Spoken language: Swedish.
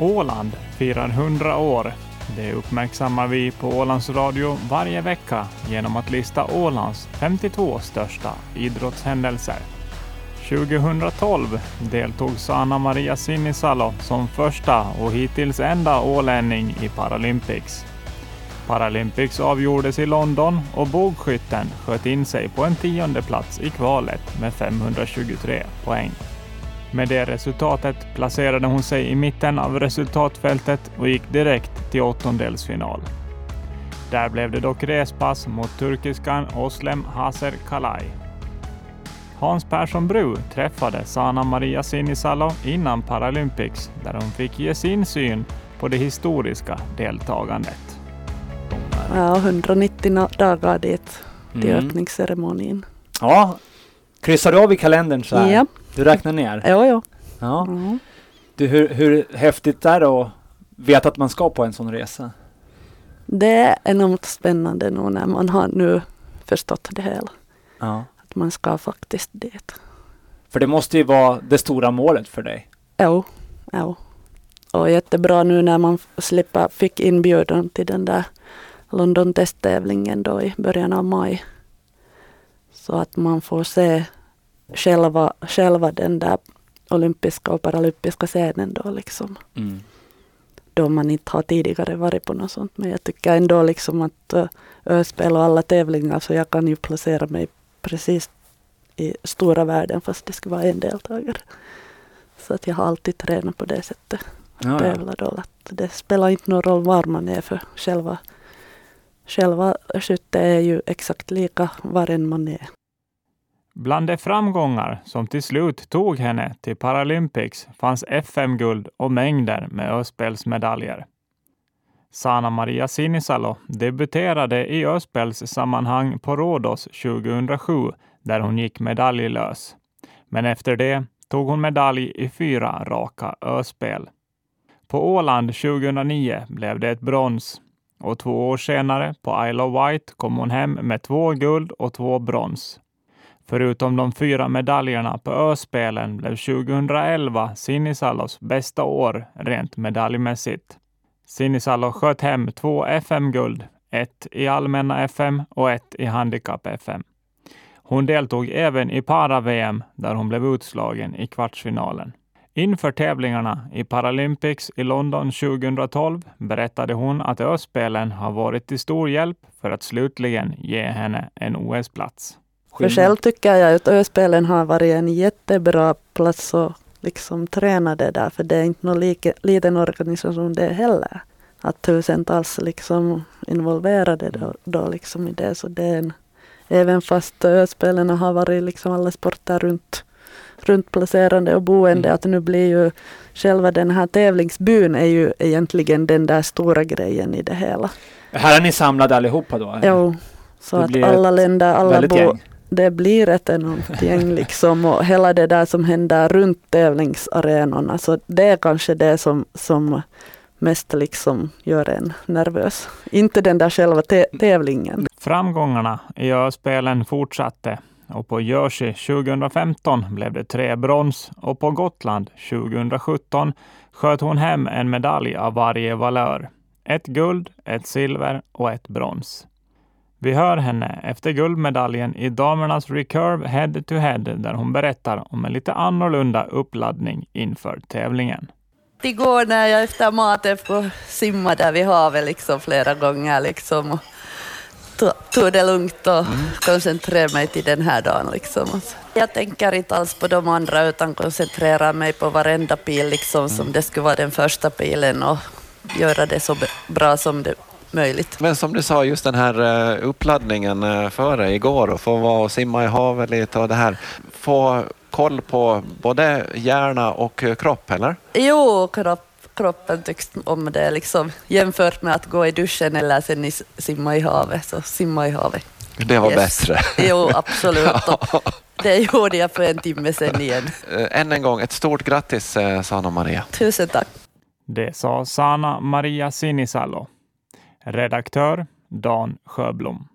Åland firar 100 år. Det uppmärksammar vi på Ålands Radio varje vecka genom att lista Ålands 52 största idrottshändelser. 2012 deltog Sana Maria Sinisalo som första och hittills enda ålänning i Paralympics. Paralympics avgjordes i London och bågskytten sköt in sig på en tionde plats i kvalet med 523 poäng. Med det resultatet placerade hon sig i mitten av resultatfältet och gick direkt till åttondelsfinal. Där blev det dock respass mot turkiskan Oslem Haser Kalay. Hans Persson Bru träffade Sana Maria Sinisalo innan Paralympics där hon fick ge sin syn på det historiska deltagandet. Ja, 190 dagar dit till Mm. öppningsceremonin. Ja, kryssar du av i kalendern så här? Ja. Du räknar ner? Jo, jo. Ja. Mm. Du, hur, hur häftigt är det att veta att man ska på en sån resa? Det är enormt spännande nu när man har nu förstått det hela. Ja. Att man ska faktiskt dit. För det måste ju vara det stora målet för dig. Jo, jo. Och jättebra nu när man slipper, fick inbjudan till den där London testtävlingen då i början av maj. Så att man får se själva, själva den där olympiska och paralympiska scenen då liksom. Mm. Då man inte har tidigare varit på något sånt. Men jag tycker ändå liksom att uh, öspel och alla tävlingar så jag kan ju placera mig precis i stora världen fast det ska vara en deltagare. Så att jag har alltid tränat på det sättet. Ja, ja. Tävla då. Att det spelar inte någon roll var man är för själva, själva skyttet är ju exakt lika var än man är. Bland de framgångar som till slut tog henne till Paralympics fanns FM-guld och mängder med öspelsmedaljer. Sana Maria Sinisalo debuterade i öspelssammanhang på Rhodos 2007 där hon gick medaljlös. Men efter det tog hon medalj i fyra raka öspel. På Åland 2009 blev det ett brons och två år senare på Isle of Wight kom hon hem med två guld och två brons. Förutom de fyra medaljerna på Öspelen blev 2011 Sinisalos bästa år rent medaljmässigt. Sinisalo sköt hem två FM-guld, ett i allmänna FM och ett i handikapp-FM. Hon deltog även i para-VM där hon blev utslagen i kvartsfinalen. Inför tävlingarna i Paralympics i London 2012 berättade hon att Öspelen har varit till stor hjälp för att slutligen ge henne en OS-plats. För själv tycker jag att Öspelen har varit en jättebra plats att liksom träna det där. För det är inte någon like, liten organisation det heller. Att tusentals liksom involverade då, då liksom i det. Så det är en, även fast Öspelen har varit liksom alla sporter runt, runt placerande och boende. Mm. Att nu blir ju själva den här tävlingsbyn är ju egentligen den där stora grejen i det hela. Här är ni samlade allihopa då? Jo, så Det att alla länder, alla Väldigt bo, gäng. Det blir ett enormt gäng liksom och hela det där som händer runt tävlingsarenorna. Så det är kanske det som, som mest liksom gör en nervös. Inte den där själva tä- tävlingen. Framgångarna i Öspelen fortsatte och på Jersey 2015 blev det tre brons och på Gotland 2017 sköt hon hem en medalj av varje valör. Ett guld, ett silver och ett brons. Vi hör henne efter guldmedaljen i damernas recurve head to head där hon berättar om en lite annorlunda uppladdning inför tävlingen. Igår när jag efter maten får simma där vid havet liksom flera gånger liksom och to- tog det lugnt och koncentrerade mig till den här dagen liksom. Jag tänker inte alls på de andra utan koncentrerar mig på varenda pil liksom som det skulle vara den första pilen och göra det så bra som det möjligt. Men som du sa, just den här eh, uppladdningen eh, före igår och få vara och simma i havet lite och det här. Få koll på både hjärna och eh, kropp, eller? Jo, kropp, kroppen tycks om det liksom jämfört med att gå i duschen eller sen simma i havet, så simma i havet. Det var Yes. bättre. Jo, absolut. Och det gjorde jag för en timme sedan igen. Än en gång, ett stort grattis Sanna Maria. Tusen tack. Det sa Sana Maria Sinisalo. Redaktör Dan Sjöblom.